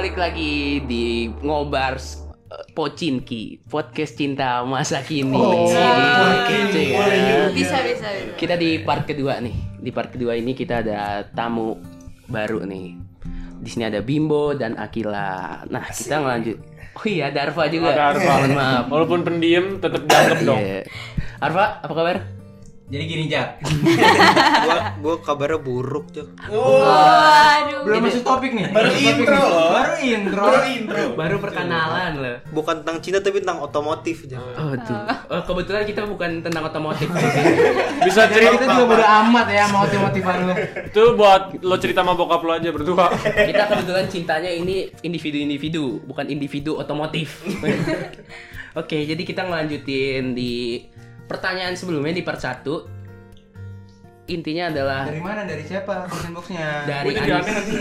balik lagi di ngobars eh, Pocinki podcast cinta masa kini. Oh, Kece ya. juga. Bisa bisa bisa. Kita di part kedua nih. Di part kedua ini kita ada tamu baru nih. Di sini ada Bimbo dan Akila. Nah, kita ngelanjut. Oh iya, Darva juga. Ada Arfa. Mohon maaf. Walaupun pendiam tetap dianggap dong. Iya. Arfa, apa kabar? Jadi gini Jak, gua gua kabarnya buruk tuh Waduh. belum masuk topik nih. Baru intro loh. Baru intro. Baru intro. Baru perkenalan loh. bukan tentang cinta tapi tentang otomotif aja Oh, tuh. Oh, kebetulan kita bukan tentang otomotif. Bisa Jadi cerita kita juga bodo amat ya mau motivasi lu. itu buat lo cerita sama bokap lo aja berdua. kita kebetulan cintanya ini individu-individu, bukan individu otomotif. Oke, jadi kita ngelanjutin di pertanyaan sebelumnya di part 1. Intinya adalah Dari mana? Dari siapa? Question boxnya. dari Udah jangan Anis, nanti.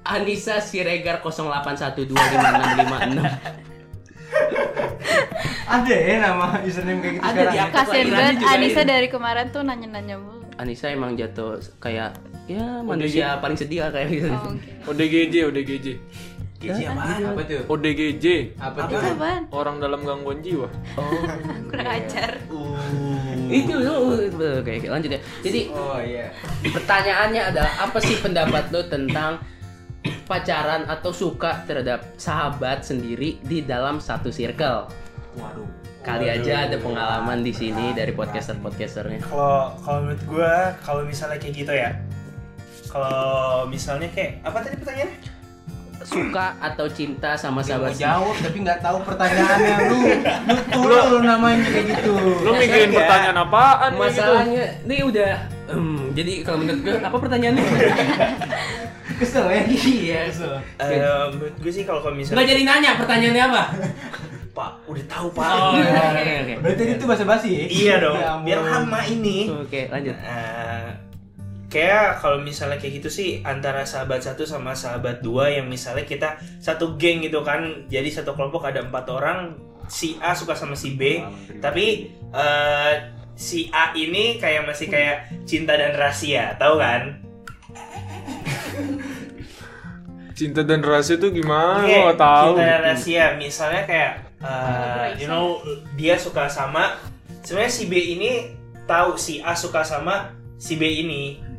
Anissa Siregar 08125656. Ada ya nama username kayak gitu Ada sekarang. di ya? Kasian banget Anissa ada. dari kemarin tuh nanya-nanya mulu. Anissa emang jatuh kayak ya manusia paling sedia kayak gitu. Oh, oke. ODGJ, ODGJ. Gizi apaan? Apa tuh? ODGJ. Apa Itu tuh? apaan? Orang dalam gangguan jiwa. Oh. Kurang ajar. itu oh, oke oke, lanjut ya. Jadi Oh iya. Pertanyaannya adalah apa sih pendapat lo tentang pacaran atau suka terhadap sahabat sendiri di dalam satu circle? Waduh. Kali aja ada pengalaman di sini dari podcaster-podcasternya. Kalau kalau menurut gua kalau misalnya kayak gitu ya. Kalau misalnya kayak apa tadi pertanyaannya? Suka atau cinta sama sahabat sendiri? jawab tapi nggak tahu pertanyaannya lu. Lu tolol lu namanya kayak gitu. Lo mikirin pertanyaan apaan gitu? Masalahnya ini udah em, jadi kalau menurut gue apa pertanyaannya? Kesel ya? iya. Eh, menurut gue sih kalau kalau Nggak misalnya jadi nanya pertanyaannya apa? Pak udah tahu Pak. Oh, iya, oke oke. Berarti itu bahasa basi ya? Iya dong. Ya. Biar lama ini. Oke, lanjut. Eh, kayak kalau misalnya kayak gitu sih antara sahabat satu sama sahabat dua yang misalnya kita satu geng gitu kan. Jadi satu kelompok ada empat orang si A suka sama si B. Tapi eh, si A ini kayak masih kayak cinta dan rahasia tahu kan? Cinta dan rahasia itu gimana? Lo gak tahu. cinta dan rahasia. Misalnya kayak eh, you know dia suka sama sebenarnya si B ini tahu si A suka sama si B ini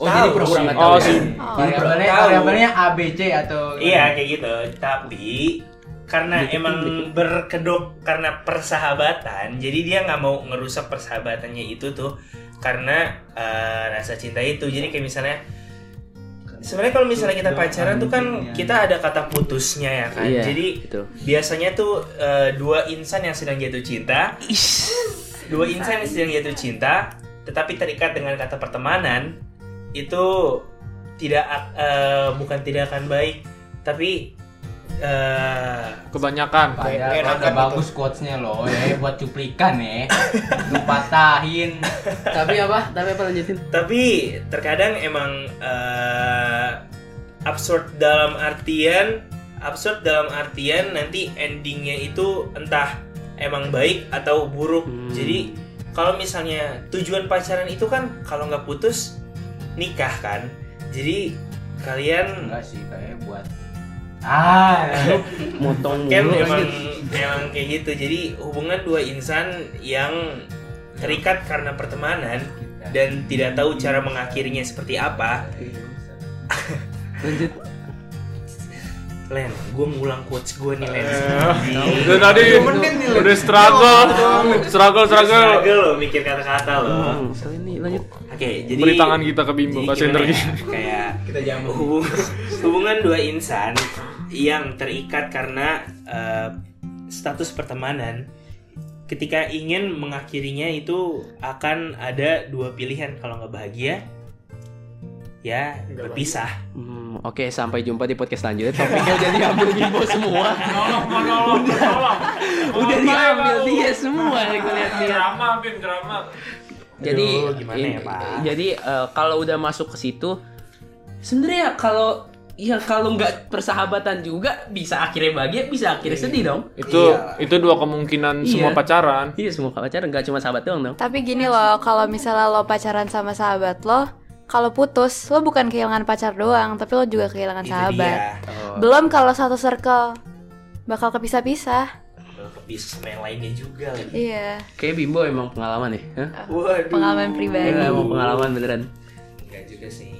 Oh, Tahu jadi pura-pura sih. nggak tahu. Oh, ya? sih. Oh. Variabelnya A B C atau Iya kayak gitu. Tapi karena emang berkedok karena persahabatan, jadi dia nggak mau ngerusak persahabatannya itu tuh karena eh, rasa cinta itu. Jadi kayak misalnya sebenarnya kalau misalnya kita pacaran tuh kan kita ada kata putusnya ya kan. Iya, Jadi betul. biasanya tuh eh, dua insan yang sedang jatuh cinta, dua insan yang sedang jatuh cinta, tetapi terikat dengan kata pertemanan itu tidak ak- eh, bukan tidak akan baik, tapi eh, Kebanyakan. Kagak betul. bagus quotesnya loh ya buat cuplikan ya. Lu patahin. Tapi apa? Tapi apa lanjutin? tapi terkadang emang eh, absurd dalam artian absurd dalam artian nanti endingnya itu entah emang baik atau buruk. Hmm. Jadi kalau misalnya tujuan pacaran itu kan kalau nggak putus nikah kan. Jadi kalian Enggak sih kayak buat Ah, Motong kan emang emang kayak gitu. Jadi hubungan dua insan yang terikat karena pertemanan dan tidak tahu cara mengakhirinya seperti apa. Lanjut. Len, gue ngulang quotes gue nih Len. Udah tadi udah struggle, struggle, struggle. Struggle lo mikir kata-kata lo. Hmm, so ini lanjut. Oke, jadi Beri tangan kita ke Bimbo, gimana energi. ya? Kayak kita jamu. hubung- hubungan dua insan yang terikat karena eh, status pertemanan. Ketika ingin mengakhirinya itu akan ada dua pilihan kalau nggak bahagia ya berpisah. Hmm, Oke, sampai jumpa di podcast selanjutnya. Topiknya udah diambil Bimbo semua. Tolong, tolong, tolong. Udah diambil dia semua ya lihat-lihat. Drama, Bim, drama. Jadi Aduh, gimana ini- ya, Pak? Jadi eh, kalau udah masuk ke situ sebenarnya kalau ya kalau nggak persahabatan juga bisa akhirnya bahagia, bisa akhirnya sedih dong. Itu itu dua kemungkinan Iya. semua pacaran. Iya, semua pacaran nggak cuma sahabat doang dong. Tapi gini loh, kalau misalnya lo pacaran sama sahabat lo, kalau putus lo bukan kehilangan pacar doang, tapi lo juga kehilangan Itu sahabat. dia. Belum kalau satu circle bakal kepisah-pisah. Kepis sama yang lainnya juga lagi. Iya, Kayak Bimbo emang pengalaman ya? Hah? Waduh. pengalaman pribadi. Iya, emang pengalaman beneran. Enggak juga sih.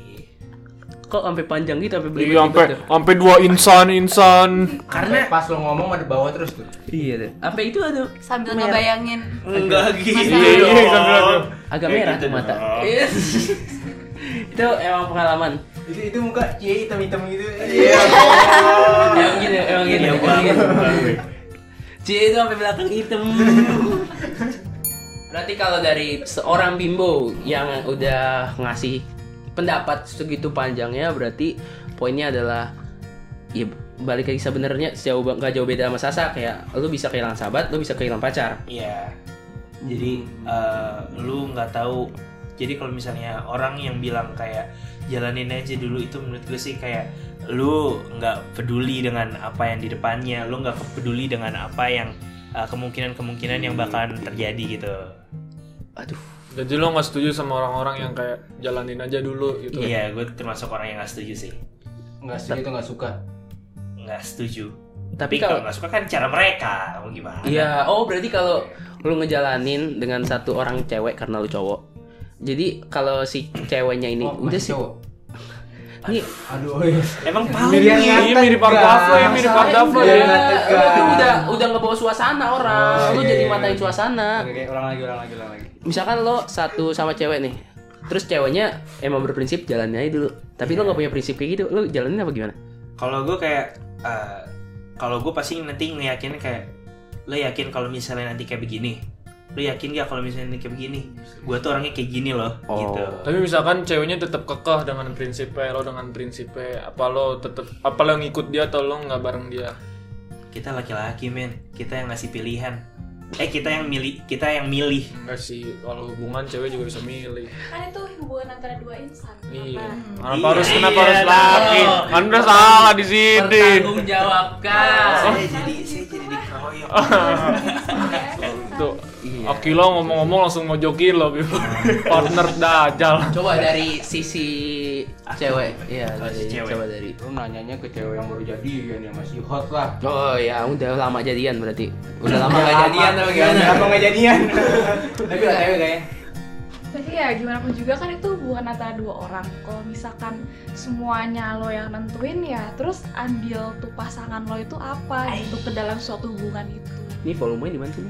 Kok sampai panjang gitu sampai Iya, sampai sampai dua insan insan. Karena pas lo ngomong ada bawah terus tuh. Iya deh. Apa itu ada Sambil merah. ngebayangin Enggak gitu. Masa- Iya, iya, sambil agak Kayak merah gitu tuh mata. itu emang pengalaman. Itu itu muka cie hitam-hitam gitu. Iya. Emang gitu, emang gitu. Iya, emang Bang. gitu. Cie itu sampai belakang hitam. Berarti kalau dari seorang bimbo yang udah ngasih pendapat segitu panjangnya berarti poinnya adalah ya balik lagi sebenarnya jauh ba- nggak jauh beda sama Sasa kayak lu bisa kehilangan sahabat, lu bisa kehilangan pacar. Iya. Jadi eh, lu nggak tahu. Jadi kalau misalnya orang yang bilang kayak jalanin aja dulu itu menurut gue sih kayak lu nggak peduli dengan apa yang di depannya, lu nggak peduli dengan apa yang eh, kemungkinan-kemungkinan yang bakalan terjadi gitu. Aduh. Jadi lo nggak setuju sama orang-orang yang kayak jalanin aja dulu gitu. Iya, gue termasuk orang yang nggak setuju sih. Enggak setuju tuh enggak suka. Nggak setuju. Tapi kalau kalau nggak suka kan cara mereka, mau gimana? Iya, oh berarti kalau lu ngejalanin dengan satu orang cewek karena lu cowok. Jadi kalau si ceweknya ini Oh, udah sih. cowok. Nih, Aduh. iya. Emang paling Mirip, iya, mirip Ardafo ya, mirip Ardafo ya. Lu tuh udah udah ngebawa suasana orang. Oh, lu iya, jadi iya, matain iya. suasana. Oke, oke, ulang lagi, ulang lagi, ulang lagi. Misalkan lo satu sama cewek nih. Terus ceweknya emang berprinsip jalannya aja dulu. Tapi lo nggak punya prinsip kayak gitu. Lo jalanin apa gimana? Kalau gue kayak eh, kalau gue pasti nanti ngeyakin kayak lo yakin kalau misalnya nanti kayak begini lo yakin gak kalau misalnya nanti kayak begini gue tuh orangnya kayak gini loh Oh. gitu Tapi misalkan ceweknya tetap kekeh dengan prinsipnya, lo dengan prinsipnya, apa lo tetap apa lo ngikut dia atau lo nggak bareng dia? kita laki-laki men kita yang ngasih pilihan eh kita yang milih kita yang milih Enggak sih, kalau hubungan cewek juga bisa milih. kan itu hubungan antara dua insan Iya. Kenapa? Kenapa harus Iya, kenapa harus dong. laki? Anda salah di sini. Bertanggung jawabkan. saya jadi saya jadi dikeroyok Tuh, Akila ngomong-ngomong langsung mojokin lo, Bim. partner dajal. Coba dari sisi cewek. Iya, dari cewek. coba dari. Lu nanyanya ke cewek yang baru jadian ya masih hot lah. Oh ya, udah lama jadian berarti. Udah lama gak jadian apa gimana? Apa nggak jadian? Tapi lah cewek kayaknya. tapi ya gimana pun juga kan itu hubungan antara dua orang kalau misalkan semuanya lo yang nentuin ya terus andil tuh pasangan lo itu apa gitu ke dalam suatu hubungan itu Ini volumenya di mana sih?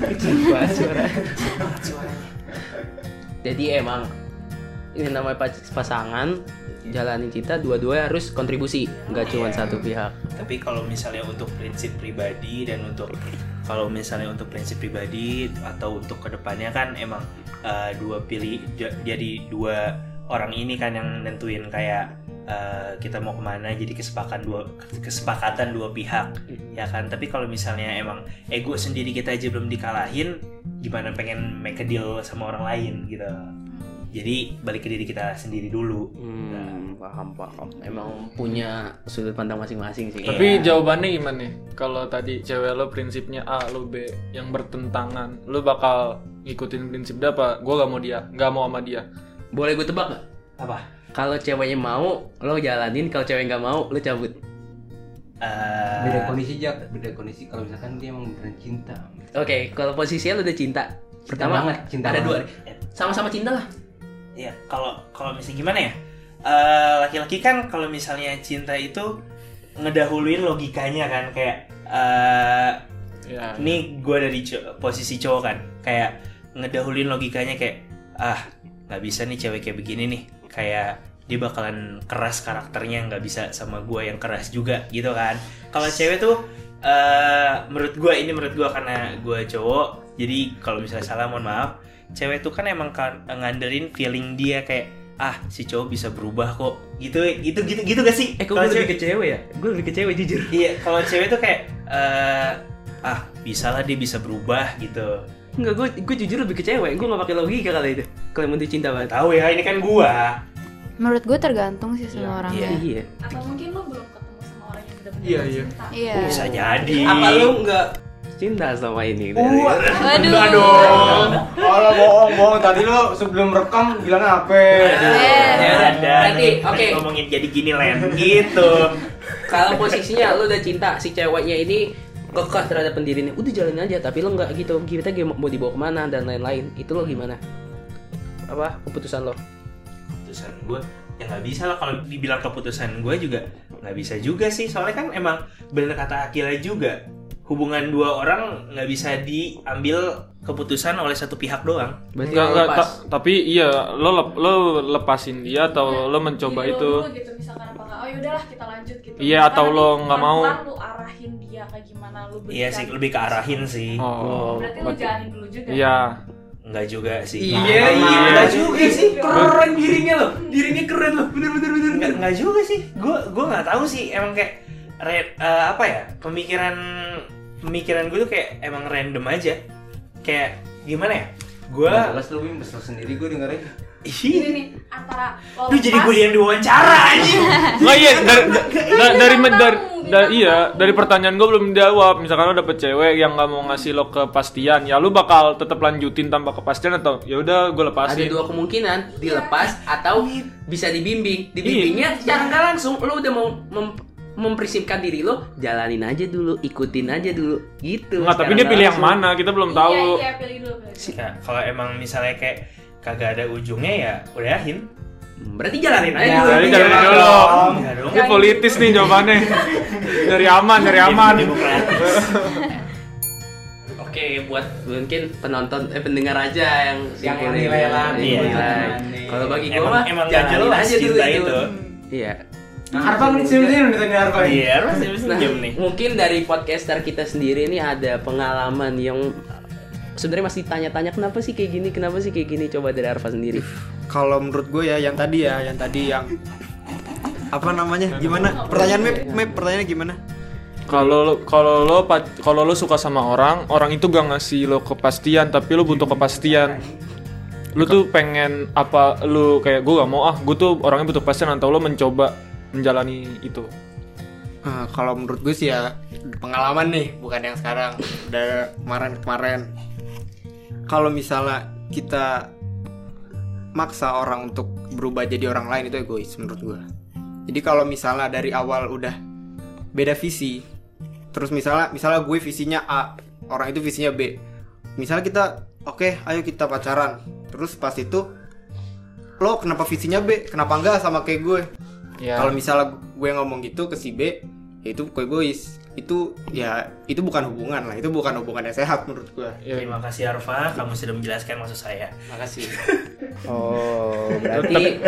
Kecil banget suara. Jadi emang ini namanya pas- pasangan jalanin cinta dua-dua harus kontribusi, nggak cuma Iya. satu pihak. tapi kalau misalnya untuk prinsip pribadi dan untuk kalau misalnya untuk prinsip pribadi atau untuk ke depannya kan emang uh, dua pilih jadi dua orang ini kan yang nentuin kayak uh, kita mau ke mana jadi kesepakatan dua kesepakatan dua pihak ya kan tapi kalau misalnya emang ego sendiri kita aja belum dikalahin gimana pengen make a deal sama orang lain gitu jadi balik ke diri kita sendiri dulu Hmm, paham paham. Emang punya sudut pandang masing-masing sih. Tapi Iya. jawabannya gimana nih? Kalau tadi cewek lo prinsipnya A, lo B, yang bertentangan, lo bakal ngikutin prinsip dia apa? Gue gak mau dia, gak mau sama dia. Boleh gue tebak nggak? apa Kalau ceweknya mau, lo jalanin. Kalau cewek nggak mau, lo cabut. Uh, Beda kondisi aja, beda kondisi kalau misalkan dia emang beneran cinta. Oke, kalau posisinya lo udah cinta. Pertama, banget, cinta ada dua. banget. Sama-sama cinta lah. ya kalau kalau misalnya gimana ya Eh, laki-laki kan kalau misalnya cinta itu ngedahuluin logikanya kan kayak eh Ya. ini gue dari co- posisi cowok kan kayak ngedahuluin logikanya kayak ah nggak bisa nih cewek kayak begini nih kayak dia bakalan keras karakternya nggak bisa sama gue yang keras juga gitu kan kalau cewek tuh eh menurut gue ini menurut gue karena gue cowok jadi kalau misalnya salah mohon maaf cewek tuh kan emang kan ngandelin feeling dia kayak ah si cowok bisa berubah kok gitu gitu gitu gitu gak sih Eh, kok Kalau gue lebih cewek- ke cewek ya? Gue lebih ke cewek jujur. Iya, kalau cewek tuh kayak eh ah bisa lah dia bisa berubah gitu. Enggak, gue gue jujur lebih ke cewek. Gue nggak pakai logika kali itu. Kalau yang penting cinta banget. Tahu ya, ini kan gua. Menurut gue tergantung sih sama orangnya. Iya. atau mungkin lo belum ketemu sama orang yang benar-benar Iya, iya. cinta Iya. Bisa jadi. Apa lu nggak cinta sama ini. Waduh. dong. Kalau bohong bohong tadi lu sebelum rekam bilang apa? Ya udah, ada nih, oke. ngomongin jadi gini Len gitu Kalau posisinya lu udah cinta si ceweknya ini kekeh terhadap pendirinya, udah jalanin aja. Tapi lo nggak gitu. Kita mau dibawa ke mana dan lain-lain. Itu lo gimana? Apa keputusan lo? keputusan gue ya nggak bisa lah kalau dibilang keputusan gue juga nggak bisa juga sih soalnya kan emang bener kata Akila juga hubungan dua orang nggak bisa diambil keputusan oleh satu pihak doang Berarti enggak, lepas. ta- tapi iya lo lep- lo lepasin dia atau lo mencoba lo itu dulu gitu misalkan apakah oh yaudahlah kita lanjut gitu Iya, atau lo nggak mau. lu dia kayak gimana lu berikan iya sih lebih ke arahin sih. Oh berarti lu jalanin dulu juga iya. Nggak juga sih. Iya, iya iya. nggak juga sih. Keren dirinya lo. Dirinya keren lo. Bener bener bener. nggak nggak juga sih. Gue gue nggak tahu sih emang kayak re- eh, apa ya pemikiran pemikiran gue tuh kayak emang random aja. Kayak gimana ya? Gue Jelas lu sendiri gue dengerin. Ini nih antara lo Lu jadi lepas, gue yang diwawancara anjing. Nggak iya dari da- da- dari dari tamu, da- bintang iya dari pertanyaan gue belum dijawab misalkan lo dapet cewek yang nggak mau ngasih lo kepastian ya lu bakal tetap lanjutin tanpa kepastian atau ya udah gue Ada lepasin dua kemungkinan, dilepas atau bisa dibimbing. Dibimbingnya Iya. secara nggak langsung lo udah mau mem- memprinsipkan diri lo, jalanin aja dulu, ikutin aja dulu, gitu. nggak tapi dia pilih yang mana kita belum iya, tahu iya pilih dulu pilih dulu. Ya, kalau emang misalnya kayak kagak ada ujungnya ya udahin. Berarti jalanin aja Ya, dulu. Jalanin dulu. Enggak dong. ini politis nih jawabannya dari aman dari aman. Oke, buat mungkin penonton eh pendengar aja yang Yang nilai lah, Iya. Kalau bagi gua Emang mah emang jalanin jelas aja dulu itu. itu. Iya. Nih sini udah tanya Arfa nih. Iya, harus Nah, nih. mungkin dari podcaster kita sendiri ini ada pengalaman yang sebenarnya masih tanya-tanya kenapa sih kayak gini, kenapa sih kayak gini. Coba dari Arfa sendiri. Kalau menurut gue ya yang tadi ya, yang tadi yang apa namanya? Gimana? Pertanyaan Mep, Mep, pertanyaannya gimana? kalau lo kalau lo kalau lo suka sama orang orang itu gak ngasih lo kepastian tapi lo butuh kepastian lo tuh pengen apa lo kayak gue gak mau ah gue tuh orangnya butuh kepastian atau lo mencoba menjalani itu Nah, kalau menurut gue sih ya pengalaman nih, bukan yang sekarang. Udah kemarin-kemarin. Kalau misalnya kita maksa orang untuk berubah jadi orang lain itu egois menurut gue. Jadi kalau misalnya dari awal udah beda visi, terus misalnya misalnya gue visinya A, orang itu visinya B. Misalnya kita oke, ayo kita pacaran. Terus pas itu lo kenapa visinya B? Kenapa enggak sama kayak gue? ya Kalau misalnya gue ngomong gitu ke si B, ya itu gue egois. Itu ya itu bukan hubungan lah, itu bukan hubungan yang sehat menurut gue. ya, Terima kasih Arfa, kamu sudah menjelaskan maksud saya. Makasih. Oh, berarti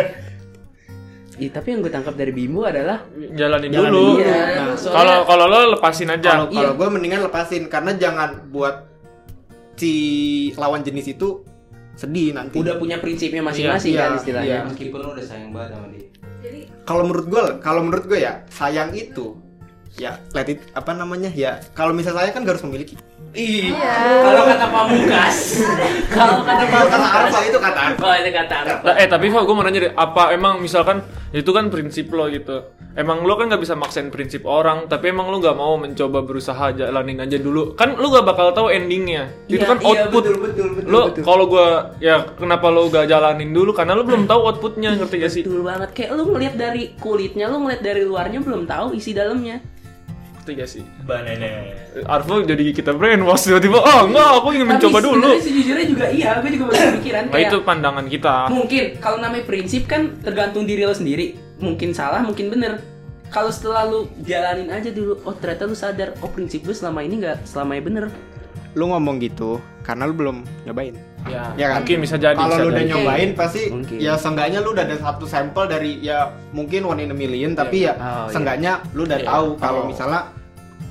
Ih, tapi yang gue tangkap dari Bimbo adalah jalanin Jalanin dulu dulu. Iya, Nah, kalau kalau lo lepasin aja Kalau Iya. kalau gue mendingan lepasin karena jangan buat si lawan jenis itu sedih nanti. udah punya prinsipnya masing-masing Iya, kan iya, istilahnya. iya. Meskipun lu udah sayang banget sama dia. jadi Kalau menurut gue, kalau menurut gue ya sayang itu ya let it apa namanya ya kalau misalnya sayang kan gak harus memiliki. Ih, Iya. kalau kata Pamungkas. kalau kata Itu kata Pamungkas. Arfa itu kata Arfa. Oh, itu kata Arfa. Nah, eh tapi Fa, gue mau nanya deh, apa emang misalkan itu kan prinsip lo gitu. Emang lo kan nggak bisa maksain prinsip orang, tapi emang lo nggak mau mencoba berusaha jalanin aja dulu. Kan lo nggak bakal tahu endingnya. itu Iya, kan iya, output. betul, betul, betul, lo kalau gue ya kenapa lo gak jalanin dulu? Karena lo belum tahu outputnya, ngerti gak sih? Betul banget. Kayak lu ngeliat dari kulitnya, lu ngeliat dari luarnya belum tahu isi dalamnya. Ngerti gak sih? Banana. Arvo jadi kita brainwash tiba-tiba, oh enggak, aku ingin mencoba Tapi dulu. sebenarnya sejujurnya juga iya, gue juga masih pikiran Nah kayak itu pandangan kita. mungkin kalau namanya prinsip kan tergantung diri lo sendiri. Mungkin salah, mungkin bener. Kalau setelah lu jalanin aja dulu, oh ternyata lu sadar, oh prinsip gue selama ini nggak selamanya bener. Lu ngomong gitu karena lu belum nyobain. Ya, Ya kan? mungkin bisa jadi. Kalau lu udah jadi. nyobain pasti Mungkin. ya seenggaknya lu udah ada satu sampel dari ya mungkin one in a million tapi ya Oh, iya. seenggaknya lu udah Iya. tahu kalau Oh. misalnya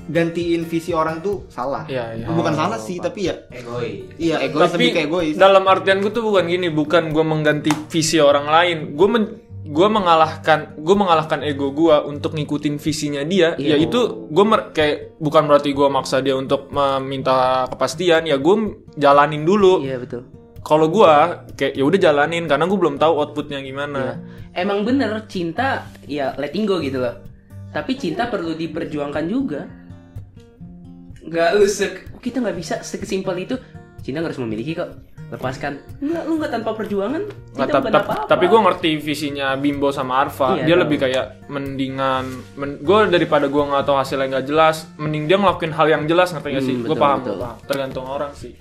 gantiin visi orang tuh salah. Iya, iya. Bukan Oh, salah sih tapi ya Egois. iya egois tapi lebih kayak egois. dalam artian gue tuh bukan gini bukan gue mengganti visi orang lain gue men gue mengalahkan gue mengalahkan ego gue untuk ngikutin visinya dia Iya. yaitu gue mer- kayak bukan berarti gue maksa dia untuk meminta kepastian ya gue jalanin dulu Iya betul. kalau gue kayak ya udah jalanin karena gue belum tahu outputnya gimana Emang bener cinta ya letting go gitu loh. Tapi cinta perlu diperjuangkan juga. nggak usuk kita nggak bisa sekesimpel itu cinta harus memiliki kok lepaskan. Nggak lu nggak tanpa perjuangan. Nggak, tap- bukan apa-apa. tapi gue ngerti visinya Bimbo sama Arfa. Iya, dia tahu. lebih kayak mendingan men, gue daripada gue nggak tahu hasilnya nggak jelas mending dia ngelakuin hal yang jelas ngerti gak sih? Hmm, gue paham betul. gua paham. tergantung orang sih.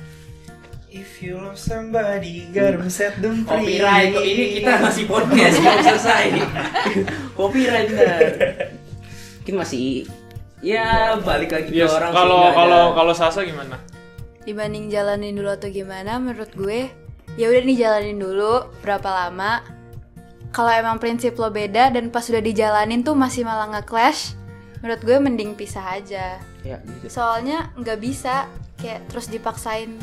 If you love somebody, gotta set them free. copyright. Kok ini kita masih podcast belum selesai. Copyright. Mungkin masih ya balik lagi ke Yes, orang sih, kalau kalau kalau Sasa gimana Dibanding jalanin dulu atau gimana menurut gue ya udah nih jalanin dulu berapa lama. Kalau emang prinsip lo beda dan pas udah dijalanin tuh masih malah nge-clash menurut gue mending pisah aja. Ya gitu. soalnya nggak bisa kayak terus dipaksain.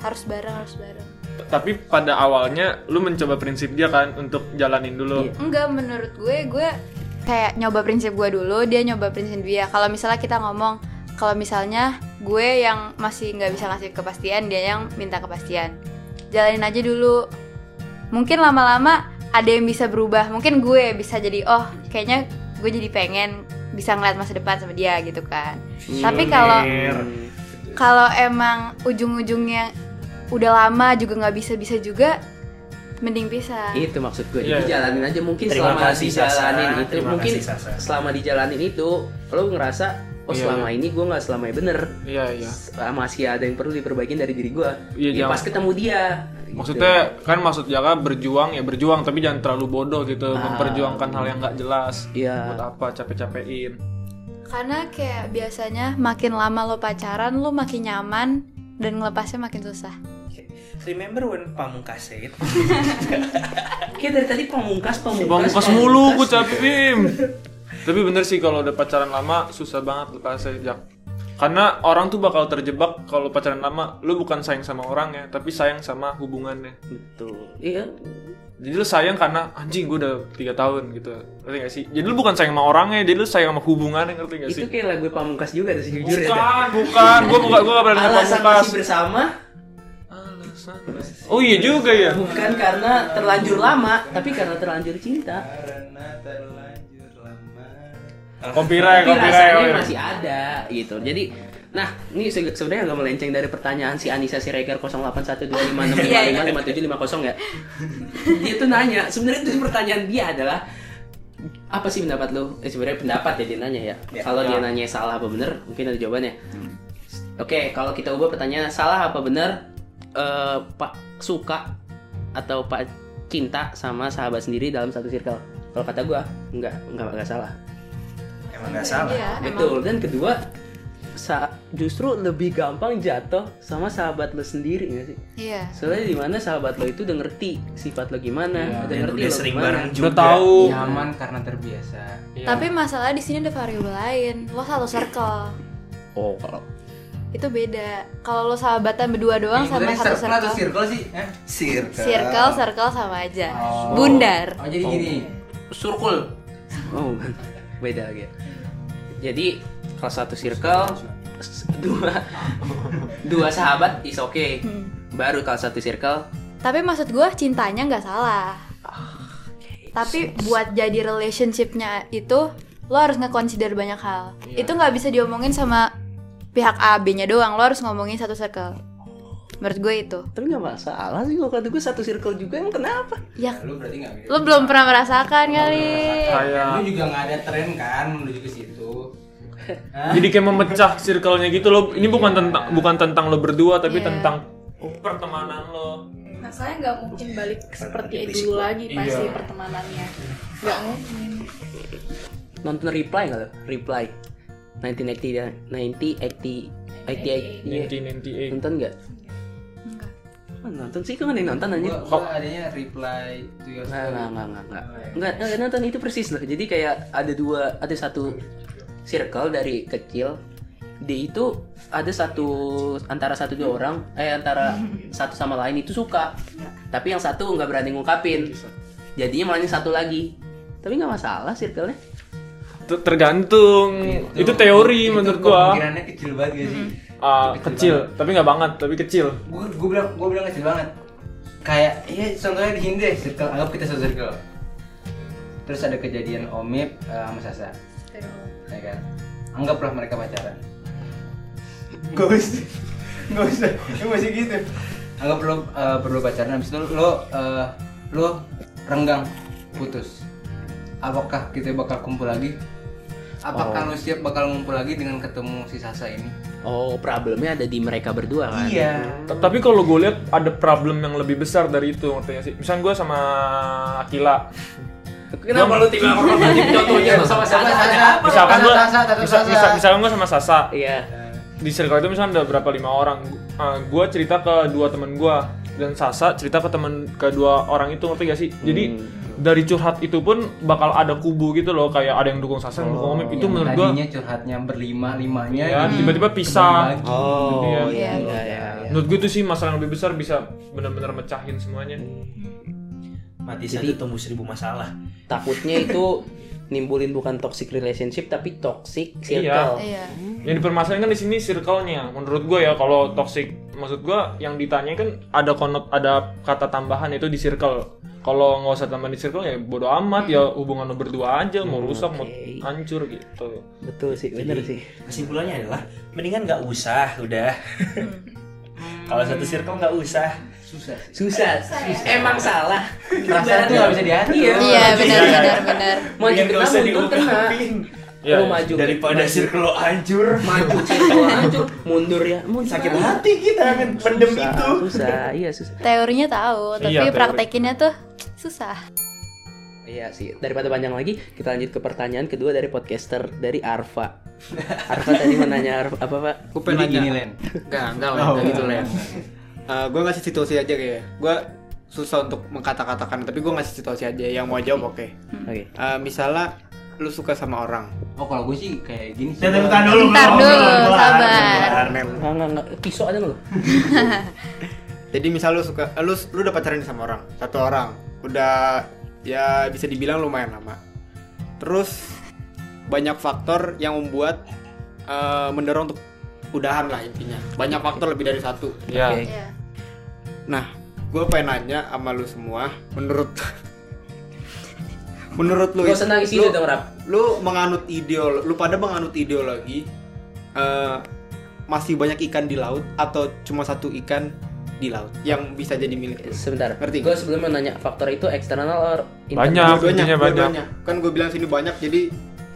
Harus bareng harus bareng. Tapi pada awalnya lu mencoba prinsip dia kan untuk jalanin dulu. Iya. enggak menurut gue gue kayak nyoba prinsip gue dulu dia nyoba prinsip dia. Kalau misalnya kita ngomong kalau misalnya gue yang masih nggak bisa ngasih kepastian dia yang minta kepastian. Jalanin aja dulu. Mungkin lama-lama ada yang bisa berubah. Mungkin gue bisa jadi oh kayaknya gue jadi pengen bisa ngeliat masa depan sama dia gitu kan. Tapi kalau kalau emang ujung-ujungnya udah lama juga nggak bisa bisa juga mending pisah. Itu maksud gue. Iya. jadi jalanin aja. Mungkin Terima selama kasih, Sasa. dijalanin itu Terima mungkin kasih, Sasa. selama dijalanin itu lo ngerasa oh Iya, selama ini gue nggak selamanya bener iya iya Ah, masih ada yang perlu diperbaiki dari diri gue Iya, ya, jangan- pas ketemu dia gitu. maksudnya kan maksud Jaka berjuang ya berjuang tapi jangan terlalu bodoh gitu Ah. memperjuangkan hal yang nggak jelas Iya. buat apa capek-capekin Karena kayak biasanya makin lama lo pacaran lo makin nyaman dan ngelepasnya makin susah. Remember when Pamungkas said? kayak dari tadi pamungkas pamungkas Bangkas mulu gue capek Bim. Tapi bener sih kalau udah pacaran lama susah banget lepasnya Jak. Karena orang tuh bakal terjebak kalau pacaran lama, lu bukan sayang sama orangnya, tapi sayang sama hubungannya. betul iya Jadi lu sayang karena anjing gue udah tiga tahun gitu, ngerti gak sih? Jadi lu bukan sayang sama orangnya, jadi lu sayang sama hubungannya, ngerti gak itu sih? kayak lagu pamungkas juga tuh sih jujur ya Bukan, bukan, gue bukan, gue gak pernah alasan pamungkas. masih bersama Alasan. Oh iya juga ya. bukan karena terlanjur lama tapi karena terlanjur cinta Karena terlanjur. Copyright, tapi copyright. rasanya copyright. masih ada gitu jadi nah ini se- sebenarnya agak melenceng dari pertanyaan si Anissa Siregar 081256555750 ya dia tuh nanya sebenarnya itu pertanyaan dia adalah apa sih pendapat lo eh sebenarnya pendapat ya dia nanya ya, Ya. kalau dia Ya. nanya salah apa benar mungkin ada jawabannya oke kalau kita ubah pertanyaan salah apa benar eh, pak suka atau pak cinta sama sahabat sendiri dalam satu circle kalau kata gua enggak enggak enggak salah Emang nggak salah. Iya, emang. Betul. Dan kedua, sa- justru lebih gampang jatuh sama sahabat lo sendiri gak sih? Iya. Soalnya di mana sahabat lo itu udah ngerti sifat lo gimana, udah Dan ngerti udah lo sering gimana. bareng juga. Udah tahu. Nyaman karena terbiasa. Iya. Tapi masalah di sini ada variabel lain. Lo satu circle. Oh, kalau Itu beda. Kalau lo sahabatan berdua doang sama satu circle atau circle. circle sih? Eh? Circle. Circle, circle sama aja. Oh. Bundar. Oh jadi gini. surkul. Oh, beda lagi. ya. Jadi kalau satu circle dua dua sahabat is oke. Hmm. Baru kalau satu circle Tapi maksud gue cintanya nggak salah. Tapi buat jadi relationshipnya itu lo harus nge-consider banyak hal. Itu nggak bisa diomongin sama pihak A B-nya doang. Lo harus ngomongin satu circle. Menurut gue itu. tapi nggak masalah sih kalau kata gue satu circle juga emang kenapa? Ya, Lu berarti nggak lo belum pernah merasakan kali. Kayak Lu juga nggak ada tren kan menuju ke situ. jadi kayak memecah circle-nya gitu loh. Ini bukan tentang bukan tentang lo berdua tapi Iya. tentang pertemanan lo. Rasanya nggak mungkin balik seperti dulu lagi pasti Iya. pertemanannya. Nggak mungkin. nonton reply nggak lo? Reply 1980 dan 90 80 88 iya. 1998. nonton nggak? Oh, nonton sih kan ada yang nonton aja. Gua adanya reply to your Nggak, story. nggak, nggak, nggak, nggak. Nggak, nggak nonton itu persis loh. Jadi kayak ada dua, ada satu circle dari kecil. Dia itu ada satu antara satu dua orang, eh antara satu sama lain itu suka. Tapi yang satu nggak berani ngungkapin. Jadinya malah yang satu lagi. Tapi nggak masalah circle-nya. Ter- Tergantung. Itu teori menurut gua. Kecil banget gak sih? Ah, kecil, tapi nggak banget, tapi kecil. Gua, gua bilang gua bilang kecil banget. Kayak iya contohnya di sini deh, circle anggap kita satu circle. Terus ada kejadian Omip eh, sama Sasa. Ya kan? Anggaplah mereka pacaran. Gak usah. Gak usah. Lu masih gitu. Anggap lo eh, berdua pacaran habis itu lo eh, lo renggang putus. Apakah kita bakal kumpul lagi? Apakah lo siap bakal ngumpul lagi dengan ketemu si Sasa ini? Oh, problemnya ada di mereka berdua kan? Iya. T- Tapi kalau gue lihat ada problem yang lebih besar dari itu ngerti gak sih? Misalnya gue sama Akila, Kenapa lu tiba menghormati contohnya sama apa? misalkan gue, Sasa, misal, Sasa. misal- misalkan gue sama Sasa, Iya. di circle itu misalnya ada berapa lima orang, gue cerita ke dua temen gue dan Sasa cerita ke temen kedua orang itu ngerti gak sih? Jadi Hmm. Dari curhat itu pun bakal ada kubu gitu loh, kayak ada yang dukung Sasa, yang dukung Omip itu menurut gue, tadinya curhatnya berlima limanya ya tiba-tiba pisah. Oh, Iya. iya iya iya. Menurut gue itu sih masalah yang lebih besar bisa benar-benar mecahin semuanya. Mati Jadi- satu tumbuh seribu masalah. Takutnya itu nimbulin bukan toxic relationship tapi toxic Iya. circle. Iya. Yang dipermasalahin kan di sini circle-nya. Menurut gue ya kalau toxic, maksud gue yang ditanya kan ada konot ada kata tambahan itu di circle. Kalau nggak usah tambahan di circle ya bodo amat ya hubungan lo berdua aja mau rusak mau hancur gitu. Betul sih, bener Jadi, sih. Kesimpulannya adalah mendingan nggak usah udah. Kalau satu circle nggak usah. susah sih. Susah, emang salah. Perasaan tuh gak bisa diatur. Iya. Iya, benar benar benar. Nggak usah mundur kena. diungkapin. Ya, Lu ya. maju Daripada maju. circle lo hancur. maju circle hancur, mundur ya. Mau Sakit hati kita kan pendem Susah, itu. Susah, iya susah. Teorinya tahu, tapi Iya, teori. praktekinnya tuh susah. Iya sih. Daripada panjang lagi, kita lanjut ke pertanyaan kedua dari podcaster dari Arfa. Arfa tadi mau nanya Arfa, apa pak? Gue pengen gini, nanya. Len. Enggak, enggak lah, enggak gitu Len. gue ngasih situasi aja kayak. Gue susah untuk mengkata-katakan, tapi gue ngasih situasi aja. Yang mau jawab oke. Oke. Eh, misalnya lu suka sama orang. Oh kalau gue sih kayak gini sih. Bentar, bentar dulu. Bentar dulu, kelar, sabar. Enggak, enggak, enggak. Pisau nggak lo? Jadi misal lu suka, eh, lu lu udah pacaran sama orang, satu orang, udah ya bisa dibilang lumayan lama. Terus banyak faktor yang membuat eh, mendorong untuk udahan lah intinya. Banyak faktor lebih dari satu. Ya. Oke. Iya. Nah, gue pengen nanya sama lu semua, menurut menurut lu, Gak usah nangis lu, dong, Rap. lu menganut ideologi, lu pada menganut ideologi eh, masih banyak ikan di laut atau cuma satu ikan di laut yang bisa jadi milik lu? Sebentar. Ngerti Gue sebelumnya nanya faktor itu eksternal or internal? Banyak. Dua-duanya, intinya banyak. dua-duanya. Kan gue bilang sini banyak, jadi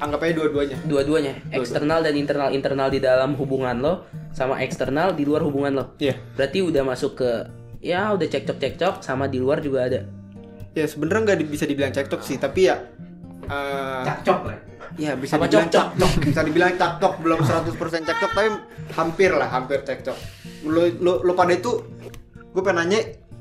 anggap aja dua-duanya. Dua-duanya, eksternal dan internal. Internal di dalam hubungan lo sama eksternal di luar hubungan lo. Iya. Berarti udah masuk ke ya udah cekcok-cekcok sama di luar juga ada. Ya sebenarnya nggak di- bisa dibilang cekcok sih, tapi ya eh, Cakcok lah. ya bisa Sama dibilang cocok. cekcok. Bisa dibilang cekcok, belum 100% cekcok, tapi hampir lah, hampir cekcok. Lu lu, lu pada itu gue pengen nanya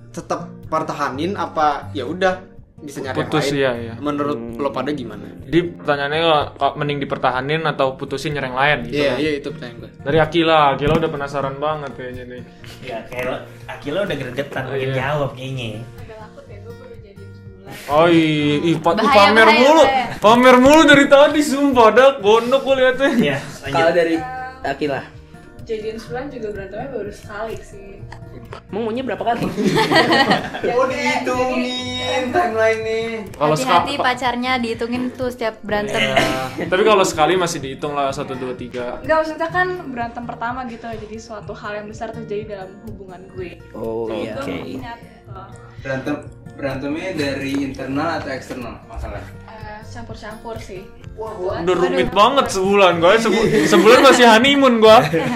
tetap pertahanin apa ya udah bisa nyari Putus, yang lain. iya, iya. Menurut lo pada gimana? Jadi pertanyaannya kalau- kalau mending dipertahanin atau putusin nyereng lain gitu. Iya, iya itu pertanyaan gue. Dari Akila, Akila udah penasaran banget kayaknya nih. Ya kayak lo, Akila udah gregetan Oh, pengen iya. jawab kayaknya. Oh iya, pamer bahaya, mulu, bahaya. pamer mulu dari tadi, sumpah dah, gondok gue liatnya. Iya, Kalau dari Akila, Jadian sebulan juga berantemnya baru sekali sih. mau maunya berapa kali? Ya, Oh dihitungin timeline nih. Kalau Hati-hati seka- pacarnya dihitungin tuh setiap berantem. Ya, tapi kalau sekali masih dihitung lah satu dua tiga. Enggak maksudnya kan berantem pertama gitu jadi suatu hal yang besar terjadi dalam hubungan gue. Oh iya, oke. uh, Berantem berantemnya dari internal atau eksternal masalah? eh, campur-campur sih. Udah rumit banget sebulan gue, sebu- sebulan masih honeymoon gue. Eh,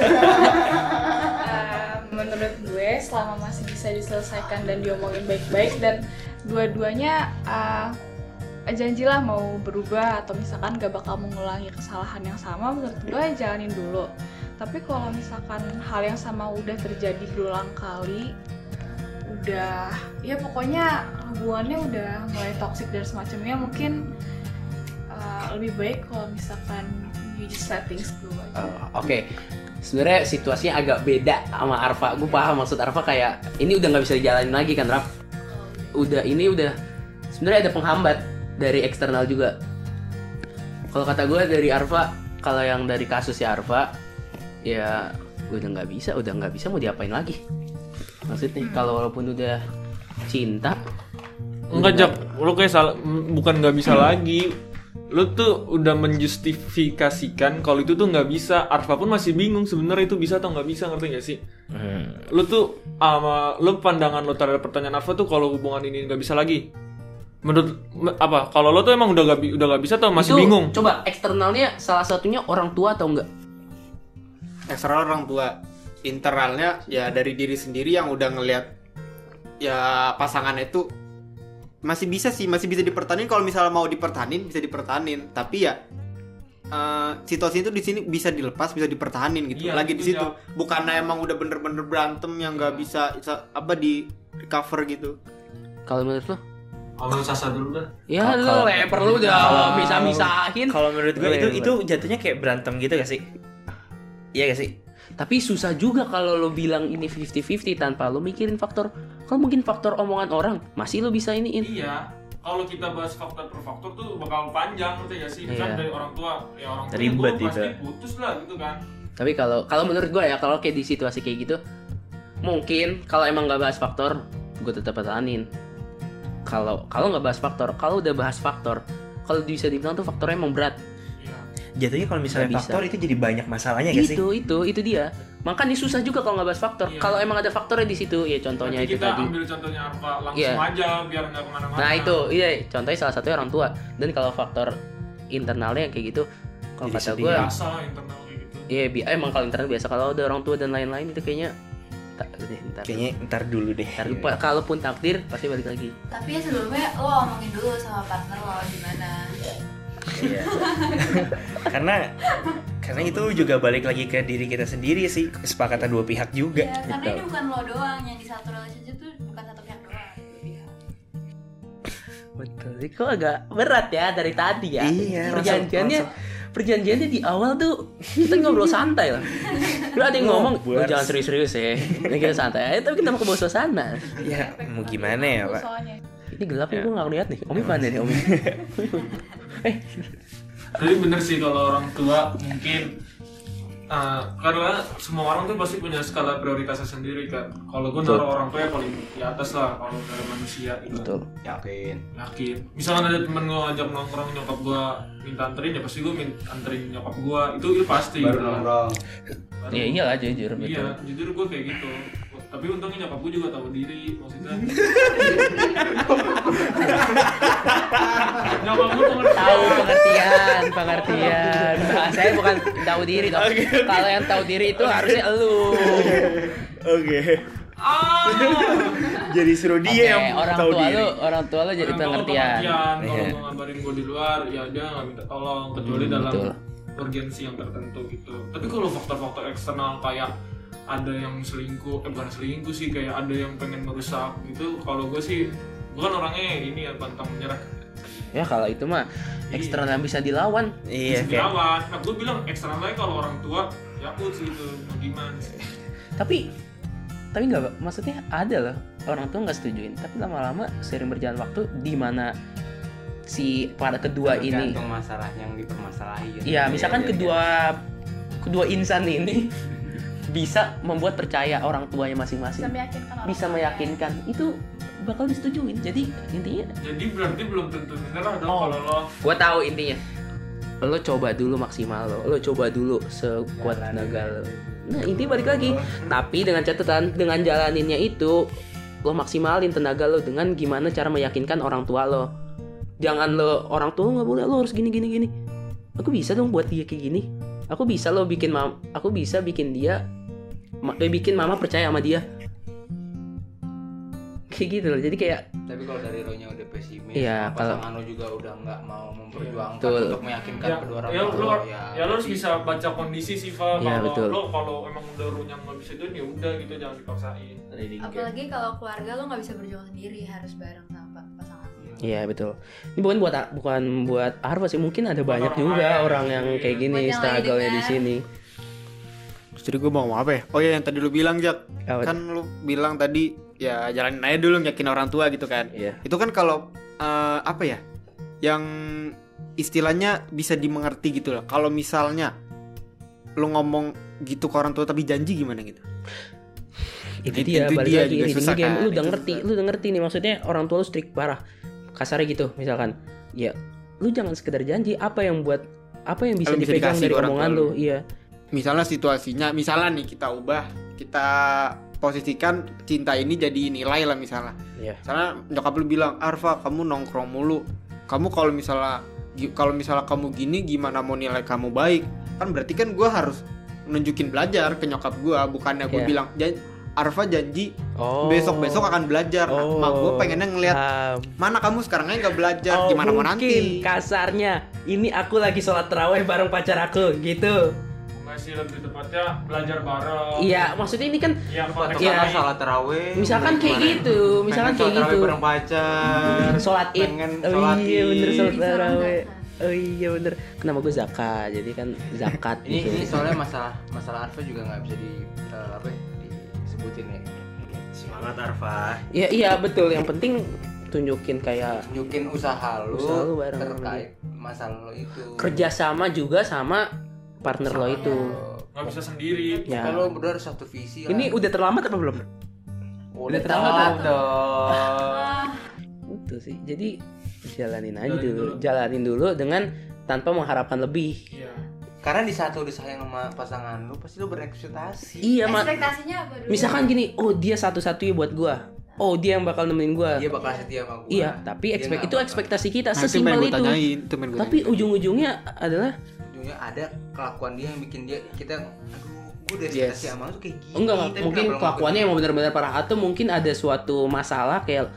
menurut gue selama masih bisa diselesaikan dan diomongin baik-baik dan dua-duanya uh, janjilah mau berubah atau misalkan gak bakal mengulangi kesalahan yang sama menurut gue jalanin dulu tapi kalau misalkan hal yang sama udah terjadi berulang kali udah ya pokoknya hubungannya udah mulai toxic dan semacamnya mungkin uh, lebih baik kalau misalkan you just let things go aja. Oh, Oke, sebenarnya situasinya agak beda sama Arfa. Gue paham maksud Arfa kayak ini udah nggak bisa dijalanin lagi kan, Raf? Udah ini udah sebenarnya ada penghambat dari eksternal juga. Kalau kata gue dari Arfa, kalau yang dari kasus ya Arfa, ya udah nggak bisa, udah nggak bisa mau diapain lagi? Maksudnya kalau walaupun udah cinta, Enggak Jak, lu kayak salah, bukan nggak bisa lagi. lu tuh udah menjustifikasikan kalau itu tuh nggak bisa. Arfa pun masih bingung sebenarnya itu bisa atau nggak bisa ngerti gak sih? Lu tuh ama lu pandangan lu terhadap pertanyaan Arfa tuh kalau hubungan ini nggak bisa lagi. Menurut me- apa kalau lo tuh emang udah gak bi- udah gak bisa atau masih Itu, bingung? Coba eksternalnya salah satunya orang tua atau enggak? eksternal orang tua internalnya ya dari diri sendiri yang udah ngelihat ya pasangannya itu masih bisa sih masih bisa dipertanin kalau misalnya mau dipertanin bisa dipertanin tapi ya eh, situasi itu di sini bisa dilepas bisa dipertahanin gitu. Iya, lagi di itu situ. bukannya emang udah bener-bener berantem yang nggak bisa bisa- apa di cover gitu. Kalau menurut lo? kalau Sasa dulu dah Ya lu kalau- leper lu udah kalau- bisa-misahin. Kalau menurut gue itu itu jatuhnya kayak berantem gitu gak sih? Iya gak sih? Tapi susah juga kalau lo bilang ini 50-50 tanpa lo mikirin faktor. Kalau mungkin faktor omongan orang, masih lo bisa iniin. iya kalau kita bahas faktor per faktor tuh bakal panjang ngerti gak sih Misalnya Iya. dari orang tua ya orang tua Ribet pasti itu. putus lah gitu kan Tapi kalau kalau menurut gue ya, kalau kayak di situasi kayak gitu, mungkin kalau emang nggak bahas faktor, gue tetap pertahanin. Kalau kalau nggak bahas faktor, kalau udah bahas faktor, kalau bisa dibilang tuh faktornya emang berat. Jatuhnya kalau misalnya bisa. faktor itu jadi banyak masalahnya gak sih? itu itu itu dia. Makanya susah juga kalau nggak bahas faktor. Iya. Kalau emang ada faktornya di situ, ya contohnya Nanti itu kita tadi. ambil contohnya Arfa langsung Iya. aja biar nggak ke mana-mana Nah itu, iya contohnya salah satunya orang tua. Dan kalau faktor internalnya kayak gitu, kalau Jadi kata gue, biasa lah internal kayak gitu iya bi- emang kalau internal biasa. Kalau ada orang tua dan lain-lain itu kayaknya, tak, deh, ntar, Kayaknya ntar dulu deh. ntar lupa. Kalaupun takdir pasti balik lagi. Tapi ya sebelumnya lo omongin dulu sama partner lo gimana. Iya. karena karena itu juga balik lagi ke diri kita sendiri sih kesepakatan dua pihak juga. Ya, karena Betul. ini bukan lo doang yang di satu relationship tuh bukan satu pihak doang. pihak. Betul. Jadi kok agak berat ya dari tadi ya. Iya, Perjanjiannya, langsung- perjanjiannya di awal tuh kita ngobrol santai lah. Lu ada yang ngomong, lu Ngobrol. jangan serius-serius ya. Ini kita santai aja, tapi kita mau ke bawah suasana. Ya mau gimana ya pak? soalnya Ini gelap nih, gue gak ngeliat nih. Omi mana nih, Omi? eh, Tapi bener sih kalau orang tua mungkin uh, karena semua orang tuh pasti punya skala prioritasnya sendiri kan. Kalau gue naruh orang tua ya paling di atas lah kalau dari manusia gitu. betul. Yakin. Yakin. Misalkan ada temen gue ngajak nongkrong nyokap gue minta anterin ya pasti gue minta anterin nyokap gue itu itu pasti. Baru gitu. nongkrong. Baru- Ya iyalah jujur, Iya, betul. jujur gue kayak gitu. Tapi untungnya nyokap gue juga tahu diri, maksudnya. nyokap gue pengertian. Tahu pengertian, pengertian. Nah, saya bukan tahu diri dong. Kalau yang tahu diri itu harusnya elu. Oke. Ah. Jadi suruh dia yang orang tahu tua diri. lu, orang tua lu jadi Orang pengertian. Kalau Iya. gue ngabarin gue di luar, ya dia nggak minta tolong kecuali Hmm, dalam betul. urgensi yang tertentu gitu. Tapi kalau faktor-faktor eksternal kayak ada yang selingkuh, eh bukan selingkuh sih, kayak ada yang pengen merusak gitu. Kalau gue sih, gue kan orangnya ini ya pantang menyerah. Ya kalau itu mah eksternal yang bisa dilawan. Iya Bisa kayak dilawan. Nah, gue bilang eksternalnya kalau orang tua, ya aku sih itu mau gimana sih. Tapi tapi nggak maksudnya ada loh orang tua nggak setujuin. Tapi lama-lama sering berjalan waktu di mana si para kedua ini Tergantung masalah yang dipermasalahin. Iya, misalkan Iya, iya, kedua kedua insan ini bisa membuat percaya orang tuanya masing-masing, bisa meyakinkan orang bisa meyakinkan itu bakal disetujuin. Jadi intinya, Jadi berarti belum tentu menyerah dong Oh. kalau lo gua tahu intinya. Lo coba dulu maksimal lo, lo coba dulu sekuat tenaga lo. Nah intinya balik lagi, tapi dengan catatan dengan jalaninnya itu lo maksimalin tenaga lo dengan gimana cara meyakinkan orang tua lo. Jangan lo orang tua nggak boleh lo harus gini gini gini. Aku bisa dong buat dia kayak gini. Aku bisa lo bikin mam, aku bisa bikin dia, ma- eh, bikin mama percaya sama dia. Kayak gitu loh. Jadi kayak Tapi kalau dari lo nya udah pesimis, Iya, sama kalau- pasangan lo juga udah nggak mau memperjuangkan Betul. untuk meyakinkan ya, kedua orang ya, tua lo, lo, ya, lo harus bisa baca kondisi sih Fa. Iya, kalau betul. lo kalau emang udah lo yang nggak bisa itu ya udah gitu jangan dipaksain Apalagi kalau keluarga lo nggak bisa berjuang sendiri, harus bareng sama pasangan lo. Iya betul. Ini bukan buat bukan buat Arfa sih, mungkin ada banyak orang juga orang yang kayak gini struggle-nya di sini. Jadi gue mau ngomong apa ya? Oh ya yang tadi lu bilang Jak, kan lu bilang tadi ya jalanin aja dulu yakin orang tua gitu kan. Iya. Itu kan kalau eh, apa ya? Yang istilahnya bisa dimengerti gitu loh. Kalau misalnya lu ngomong gitu ke orang tua tapi janji gimana gitu? Itu Itu- dia itu balik dia lagi juga ini susah kan, Lu udah itu ngerti, susah. lu udah ngerti nih maksudnya orang tua lu strict parah. Kasarnya gitu misalkan. Ya lu jangan sekedar janji apa yang buat apa yang bisa bisa dipegang dikasih dari omongan lu. iya misalnya situasinya misalnya nih kita ubah kita posisikan cinta ini jadi nilai lah misalnya Iya. misalnya nyokap lu bilang Arfa kamu nongkrong mulu kamu kalau misalnya kalau misalnya kamu gini gimana mau nilai kamu baik kan berarti kan gua harus nunjukin belajar ke nyokap gua bukannya gue Iya. bilang "Jan- Arfa janji oh besok besok akan belajar nah, Oh. mak gue pengennya ngelihat Paham. mana kamu sekarang aja nggak belajar Oh, gimana mau nanti kasarnya ini aku lagi sholat terawih bareng pacar aku gitu masih lebih tepatnya belajar bareng. Iya maksudnya ini kan Atau konteksnya Iya. karena salat tarawih misalkan kayak gitu misalkan Pengen kayak gitu. bareng pacar. Sholat id. Pengen oh iya bener orang tarawih oh iya bener. Kenapa gue zakat? Jadi kan zakat ini gitu. ini soalnya masalah masalah Arfa juga nggak bisa di eh, apa ya, disebutin ya. Semangat Arfa. iya iya betul. Yang penting tunjukin kayak tunjukin usaha lu, Usaha lu bareng. terkait masalah lo itu. Kerjasama juga sama partner lo itu nggak bisa sendiri ya kalau berdua harus satu visi ini lah. udah terlambat apa belum udah terlambat telat apa? dong Betul sih. Jadi jalanin aja Jalanin dulu. dulu. Jalanin dulu dengan tanpa mengharapkan lebih. Iya. karena di saat lu udah sayang sama pasangan lu pasti lu berekspektasi Iya, Mak. Ekspektasinya apa dulu? Misalkan gini, oh dia satu-satunya buat gua. Oh, dia yang bakal nemenin gua. dia bakal setia sama gua Iya, tapi ekspek itu ekspektasi kita Nah, itu sesimpel gue itu. tanyain itu gue Tapi ujung-ujungnya adalah ujungnya ada kelakuan dia yang bikin dia kita aduh gue udah Yes. tuh kayak gini enggak, tapi mungkin kelakuannya emang benar-benar parah. Atau mungkin ada suatu masalah kayak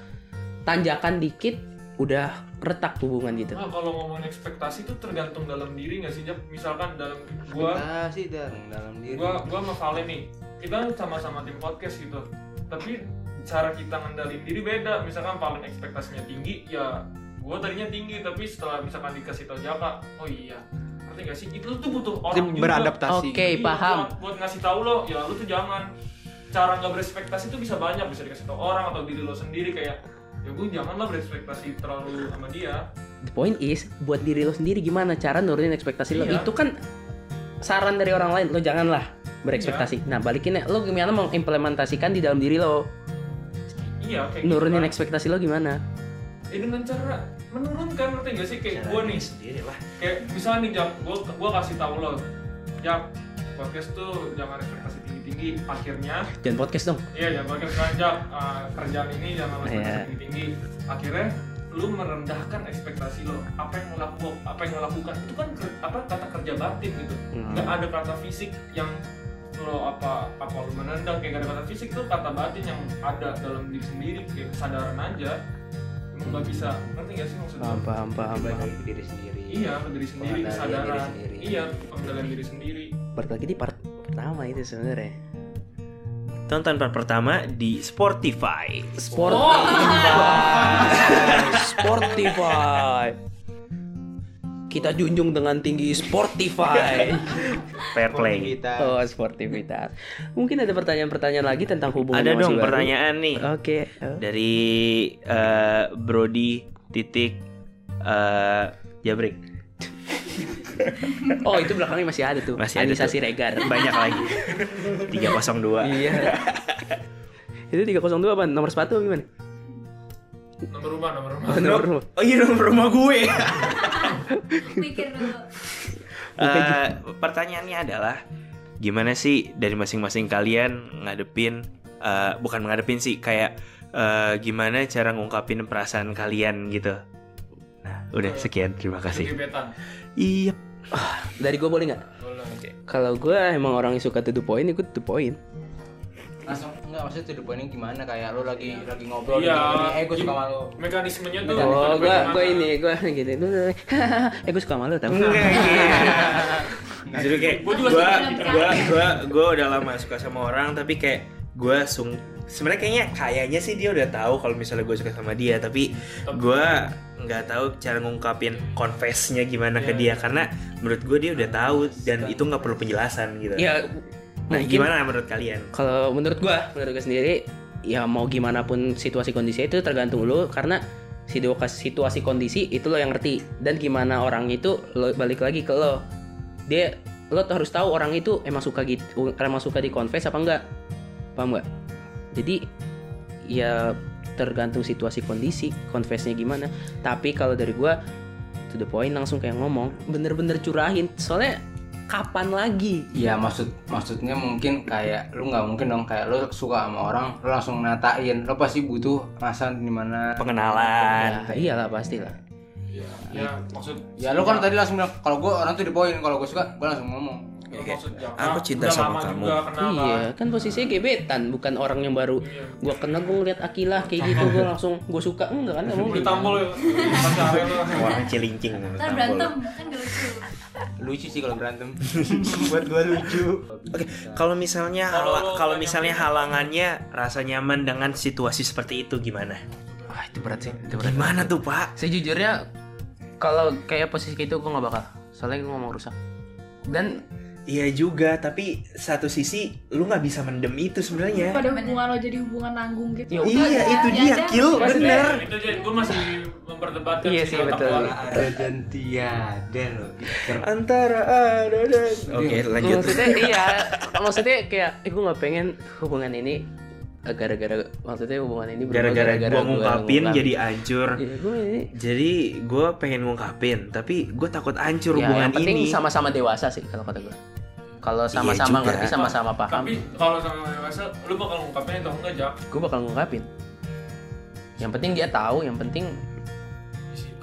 tanjakan dikit udah retak hubungan gitu. Nah, kalau ngomongin ekspektasi itu tergantung dalam diri nggak sih? Misalkan dalam gua ekspektasi dan dalam diri. gua gua sama Valen nih. Kita sama-sama tim podcast gitu. Tapi cara kita ngendalin diri beda. Misalkan Valen ekspektasinya tinggi ya gua tadinya tinggi. Tapi setelah misalkan dikasih tau Jaka oh iya ngerti gak sih itu tuh butuh orang juga beradaptasi Oke, Iya, paham. buat, buat ngasih tahu lo ya lu tuh jangan cara nggak berekspektasi itu bisa banyak bisa dikasih tahu orang atau diri lo sendiri kayak ya gue janganlah berekspektasi terlalu sama dia The point is buat diri lo sendiri gimana cara nurunin ekspektasi lo. Iya. Itu kan saran dari orang lain. Lo janganlah berekspektasi. Nah, balikinnya lo gimana mengimplementasikan di dalam diri lo. iya kayak Nurunin gitu ekspektasi lo gimana? ya dengan cara menurunkan ngerti gak sih kayak gue nih sendiri lah. kayak misalnya nih Jap, gue gua kasih tahu lo Jap, podcast tuh jangan ekspektasi tinggi-tinggi akhirnya Jangan podcast dong. iya jangan podcast kan Jap, uh, kerjaan ini jangan ekspektasi Iya. tinggi-tinggi akhirnya lu merendahkan ekspektasi lo apa yang lo apa yang lo lakukan itu kan ker- apa kata kerja batin gitu Hmm. nggak ada kata fisik yang lo apa apa lo menendang kayak gak ada kata fisik tuh kata batin yang ada dalam diri sendiri kayak kesadaran aja nggak bisa ngerti gak sih maksudnya Paham, paham, paham. ke diri sendiri Iya, ke diri sendiri, kesadaran. diri sendiri. Iya, pengendalian diri sendiri. Balik lagi di part pertama itu sebenarnya. Tonton part pertama di Spotify. Sportify. Sportify. Kita junjung dengan tinggi Sportify. Fair play. kita Oh, sportivitas. Mungkin ada pertanyaan-pertanyaan lagi tentang hubungan Ada dong baru? pertanyaan nih Oke. oh. dari eh, Brody titik eh, Jabrik. Oh, itu belakangnya masih ada tuh. Masih ada Anissa tuh. Siregar. Banyak lagi. 302. Iya. itu 302 apa? Nomor sepatu apa gimana? Nomor rumah, nomor rumah. Oh, nomor rumah. Oh iya nomor rumah gue. Mikir dulu. Eh, pertanyaannya adalah gimana sih dari masing-masing kalian ngadepin eh, bukan ngadepin sih kayak eh, gimana cara ngungkapin perasaan kalian gitu. Nah, udah sekian terima kasih. Iya. Dari gue boleh nggak? Boleh. Kalau gue emang orang yang suka to the point, ikut to the point. Langsung enggak maksudnya tuh the point-nya gimana kayak lu lagi lagi ngobrol Iya. gini, eh gue suka sama lu Mekanismenya tuh. Oh, gue gue ini gue gitu. eh gue suka sama lu tapi. Jadi kayak Gua juga gua suka gua gua gua udah lama suka sama orang tapi kayak gua sung sebenarnya kayaknya kayaknya sih dia udah tahu kalau misalnya gue suka sama dia tapi gua nggak tahu cara ngungkapin confessnya gimana ke dia karena menurut gue dia udah tahu dan itu nggak perlu penjelasan gitu. Ya, nah mungkin- gimana menurut kalian? Kalau menurut gua, menurut gua sendiri, ya mau gimana pun situasi kondisi itu tergantung lu karena situasi situasi kondisi itu lo yang ngerti dan gimana orang itu lo balik lagi ke lo. Dia lo tuh harus tahu orang itu emang suka gitu, emang suka di confess apa enggak. Paham nggak? Jadi ya tergantung situasi kondisi confessnya gimana. Tapi kalau dari gua to the point langsung kayak ngomong bener-bener curahin soalnya kapan lagi? Ya maksud maksudnya mungkin kayak lu nggak mungkin dong kayak lu suka sama orang lu langsung natain lu pasti butuh masa di mana? Pengenalan. ya iyalah pastilah ya maksud ya lu kan tadi langsung bilang kalau gue orang tuh di poin kalau gue suka gue langsung ngomong. Ya, maksud jangan, Aku cinta sama kamu. iya kan. posisinya gebetan bukan orang yang baru gua kenal gua ngeliat Akilah kayak gitu gua langsung gua suka enggak kan nggak Udah mungkin. tampol ya. Orang cilincing. Ntar berantem kan gak lucu. Lucu sih kalau berantem. Buat gue lucu. Oke, kalau misalnya Kalau kalau misalnya halangannya rasa nyaman dengan situasi seperti itu gimana? wah itu berat sih itu berat. Gimana tuh, Pak? sejujurnya kalau kayak posisi itu gua nggak bakal. Soalnya gua ngomong rusak. Dan Iya juga, tapi satu sisi lu nggak bisa mendem itu sebenarnya. pada hubungan lo jadi hubungan nanggung Ya gitu Iya, itu Ya, dia, ya. kill, bener. itu aja gue masih memperdebatkan Iya sih, betul. ada dan tiada loh Antara ada dan Oke, lanjut. maksudnya iya maksudnya kayak eh, gua nggak pengen hubungan ini gara-gara maksudnya hubungan ini Gara-gara gua gua ngungkapin ngungkap. jadi hancur. Iya, gua ini Jadi gue pengen ngungkapin, tapi gue takut hancur ya, hubungan yang penting ini. sama-sama dewasa sih kalau kata gue kalau sama-sama juga. ngerti sama-sama paham tapi kalau sama dewasa lu bakal ngungkapnya atau enggak jak gue bakal ngungkapin yang penting dia tahu yang penting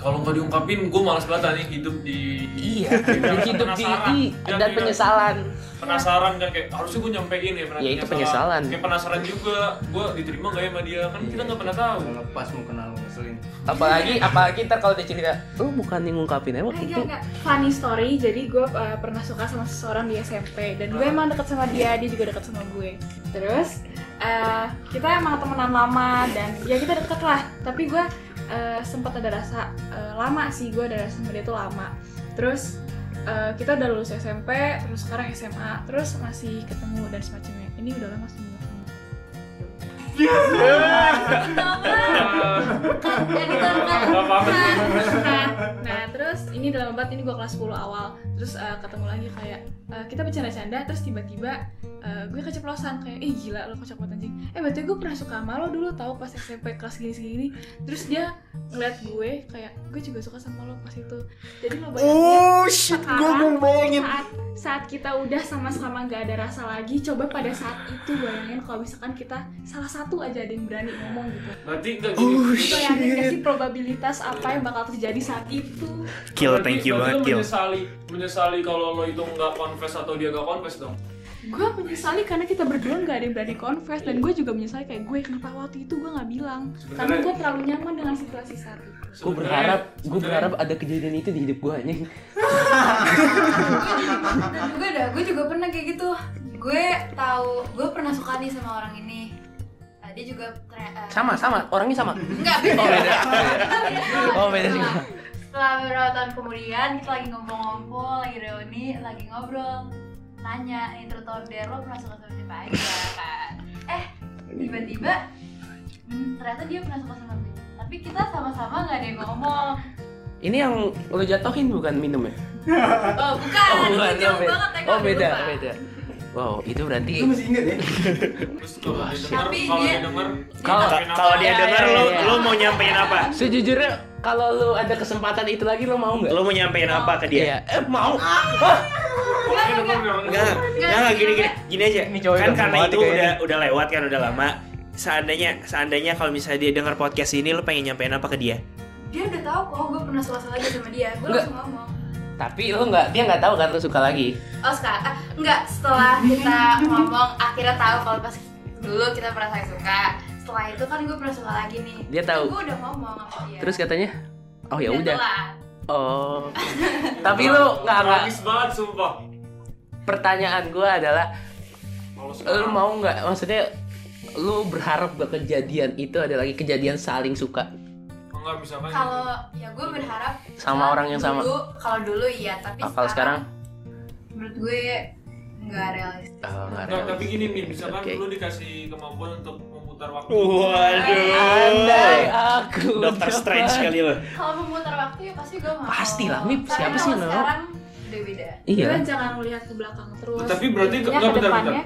kalau nggak diungkapin gue malas banget nih hidup di iya hidup di penasaran. i- Ya, dan iya. penyesalan. Penasaran kan kayak harusnya gue nyampein ya Ya, itu penyesalan. kayak penasaran juga gue diterima nggak ya sama dia? Kan kita nggak pernah tahu. Lepas mau kenal ngeselin. Apalagi apalagi ntar kalau dia cerita lu bukan yang ngungkapin Enggak, itu. Funny story, jadi gue uh, pernah suka sama seseorang di SMP Dan gue emang deket sama dia, dia juga deket sama gue. Terus, uh, kita emang temenan lama dan ya kita deket lah. Tapi gue uh, sempat ada rasa uh, lama sih, gue ada rasa sama dia lama. Terus, uh, kita udah lulus SMP, terus sekarang SMA Terus masih ketemu dan semacamnya. Ini udah lama sih nah, nah terus ini dalam banget ini gue kelas 10 awal. Terus uh, ketemu lagi kayak uh, kita bercanda-canda terus tiba-tiba uh, gue keceplosan kayak ih gila lo kocak banget anjing. Eh berarti gue pernah suka sama lo dulu tahu pas SMP kelas gini-gini terus dia ngeliat gue kayak gue juga suka sama lo pas itu. Jadi lo bayangin Oh shit, gue sekarang bayangin. saat saat kita udah sama-sama gak ada rasa lagi coba pada saat itu bayangin kalau misalkan kita salah satu aja ada yang berani ngomong gitu. Berarti enggak gini Oh, kita- Bayangin gak sih probabilitas apa yang bakal terjadi saat itu? Kill, berarti- thank you banget, kill. menyesali menyesali kalau lo itu nggak confess atau dia nggak confess dong? Gue menyesali karena kita berdua gak ada yang berani confess Dan gue juga menyesali kayak gue kenapa waktu itu gue gak bilang? Karena Sebenarnya- gue terlalu nyaman dengan situasi saat itu. Gue berharap gue berharap ada kejadian itu di hidup gue anjing. Dan gue dah, gue juga pernah kayak gitu. Gue tahu, gue pernah suka nih sama orang ini. Dia juga eh, sama sama orangnya sama Enggak beda. Oh, beda. Oh, beda juga. Setelah beberapa tahun kemudian kita lagi ngobrol-ngobrol, lagi reuni, lagi ngobrol. Nanya nih truth or dare lo pernah suka sama siapa aja kan? Eh, tiba-tiba hmm, ternyata dia pernah suka sama gue. Tapi kita sama-sama gak ada yang ngomong. ini yang lo jatuhin bukan minum ya Oh, bukan. oh bukan jauh oh, beda banget ya, oh beda lupa. beda wow itu berarti masih inget ya terus kalau dia denger Tapi kalau dia- dia denger Kalau-? Kalau dia Iya, denger iya, lo iya. lo mau nyampein apa? sejujurnya kalau lu ada kesempatan itu lagi lo mau nggak Lo mau nyampein apa ke dia? Iya, eh mau. Denger Enggak, enggak gini gini gini aja. Kan karena itu udah udah lewat kan udah lama. Seandainya seandainya kalau misalnya dia dengar podcast ini lo pengen nyampein apa ke dia? Dia udah tahu kok gue pernah suka lagi sama dia. Gue langsung ngomong. Tapi lo nggak, dia nggak tahu kan lo suka lagi. Oh sekarang, ah, enggak setelah kita ngomong akhirnya tahu kalau pas dulu kita pernah saling suka. Setelah itu kan gue pernah suka lagi nih. Dia tahu. Gue udah ngomong sama dia. Terus katanya, oh ya udah. Oh. Tapi lo nggak nggak. Banget sumpah Pertanyaan gue adalah, sekarang mau nggak? Maksudnya, lo berharap bahwa kejadian itu ada lagi kejadian saling suka enggak misalkan Kalau ya gue berharap sama orang yang sama. dulu, Kalau dulu iya, tapi Ah, kalau sekarang, menurut gue nggak realistis. oh, nggak Enggak, ada. tapi gini nih, misalkan Oke. lu dikasih kemampuan untuk memutar waktu. Waduh. Andai aku. Dokter Strange kali lo. Kalau memutar waktu ya pasti gue mau. Pasti lah, Mip. Siapa sih mau? sekarang udah beda. Iya. Jangan melihat ke belakang terus. Tapi berarti Intinya enggak, ke bentar, depannya.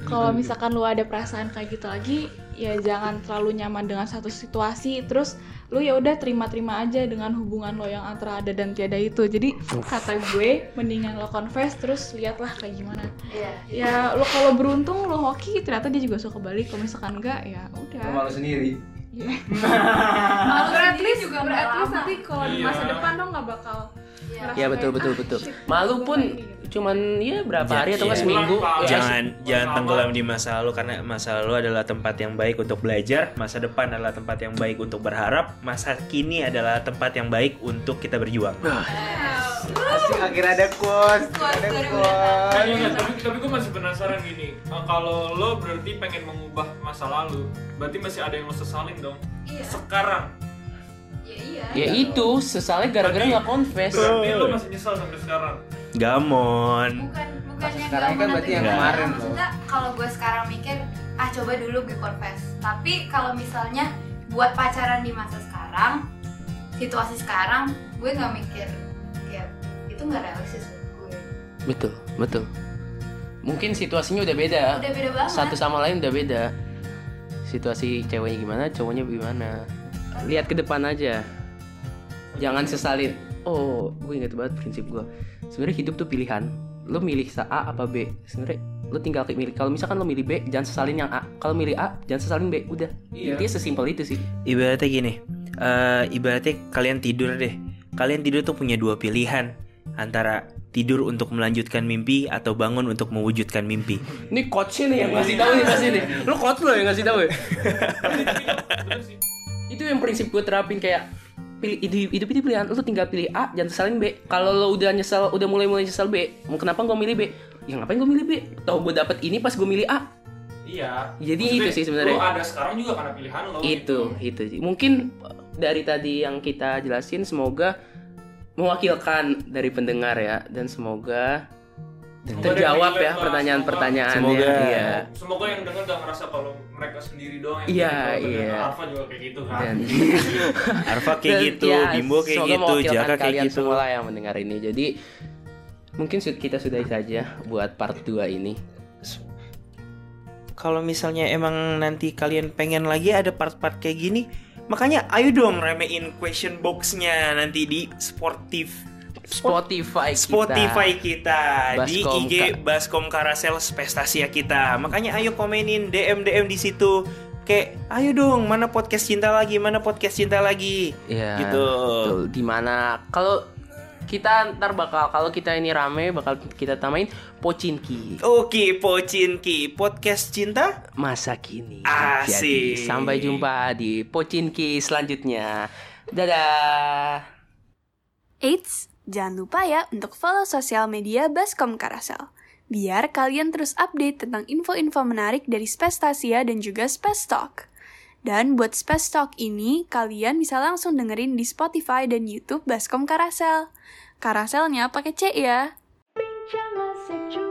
kalau misalkan lu ada perasaan kayak gitu lagi ya jangan terlalu nyaman dengan satu situasi terus lu ya udah terima-terima aja dengan hubungan lo yang antara ada dan tiada itu. Jadi kata gue mendingan lo confess terus lihatlah kayak gimana. Iya. ya lo kalau beruntung lo hoki ternyata dia juga suka balik. Kalau misalkan enggak ya udah. Malu sendiri Iya. Malu sendiri least juga at least nanti kalau di masa Iya. depan lo nggak bakal Iya. Ya betul betul "Ah, betul. Malu pun kayak gini," gitu. cuman ya berapa hari atau nggak iya. seminggu. Pulang, Pak. Ya, jangan jangan tenggelam di masa lalu karena masa lalu adalah tempat yang baik untuk belajar masa depan adalah tempat yang baik untuk berharap masa kini adalah tempat yang baik untuk kita berjuang Asik akhirnya ada quotes, ada quotes. Iya, iya, tapi tapi gue masih penasaran gini. Eh, kalau lo berarti pengen mengubah masa lalu, berarti masih ada yang lo sesalin dong. Iya. Sekarang, Ya iya. ya itu sesalnya gara-gara nggak confess. berarti lo masih nyesal sampai sekarang. gamon Bukan bukan yang sekarang kan berarti yang kemarin loh. Maksudnya kalau gue sekarang mikir ah coba dulu gue confess. Tapi kalau misalnya buat pacaran di masa sekarang, situasi sekarang, gue nggak mikir itu nggak realistis buat gue. Betul betul. Mungkin situasinya udah beda. Udah beda banget. Satu sama lain udah beda. Situasi ceweknya gimana, cowoknya gimana. Lihat ke depan aja. Jangan sesalin. Oh, gue inget banget prinsip gue. Sebenarnya hidup tuh pilihan. Lo milih A apa B. Sebenarnya lo tinggal milih. Kalau misalkan lo milih B, jangan sesalin yang A. Kalau milih A, jangan sesalin B. Udah. Iya. Intinya sesimpel itu sih. ibaratnya gini eh, ibaratnya kalian tidur deh kalian tidur tuh punya dua pilihan antara tidur untuk melanjutkan mimpi atau bangun untuk mewujudkan mimpi Ini coachnya nih yang ngasih tahu nih pasti nih. Lo coach lo yang ngasih tahu ya. Itu yang prinsip gue terapin kayak pilih hidup, hidup itu pilihan lo tinggal pilih A jangan sesalin B kalau lo udah nyesel udah mulai mulai nyesel B mau kenapa gue milih B ya ngapain gue milih B tau gue dapet ini pas gue milih A Iya. Jadi Maksudnya, itu sih sebenarnya. Lo ada sekarang juga karena pilihan lo. itu itu sih mungkin dari tadi yang kita jelasin semoga mewakilkan dari pendengar ya dan semoga Semoga terjawab ya relate, pertanyaan-pertanyaannya Semoga. iya Semoga yang denger gak ngerasa kalau mereka sendiri doang yang Iya, gitu. Iya. Alfa juga kayak gitu kan. dan Arfa kayak Dan, gitu ya, Bimbo kayak gitu Jaka kayak kalian gitu semua lah yang mendengar ini jadi mungkin kita sudahi saja buat part 2 ini kalau misalnya emang nanti kalian pengen lagi ada part-part kayak gini makanya ayo dong remein question boxnya nanti di sportif Spotify kita. Spotify kita di IG Baskom Karasel Spestasia kita. Makanya ayo komenin DM DM di situ. Kayak ayo dong mana podcast cinta lagi, mana podcast cinta lagi. Iya. Gitu. Di mana kalau kita ntar bakal kalau kita ini rame bakal kita tamain Pocinki Oke, Pocinki podcast cinta. masa kini. Asik. Jadi sampai jumpa di Pocinki selanjutnya. Dadah. Eits, jangan lupa ya untuk follow sosial media Baskom Karasel. Biar kalian terus update tentang info-info menarik dari Spestasia dan juga Space Talk. Dan buat Space Talk ini, kalian bisa langsung dengerin di Spotify dan YouTube Baskom Karasel. Karaselnya pakai C ya. Sejuk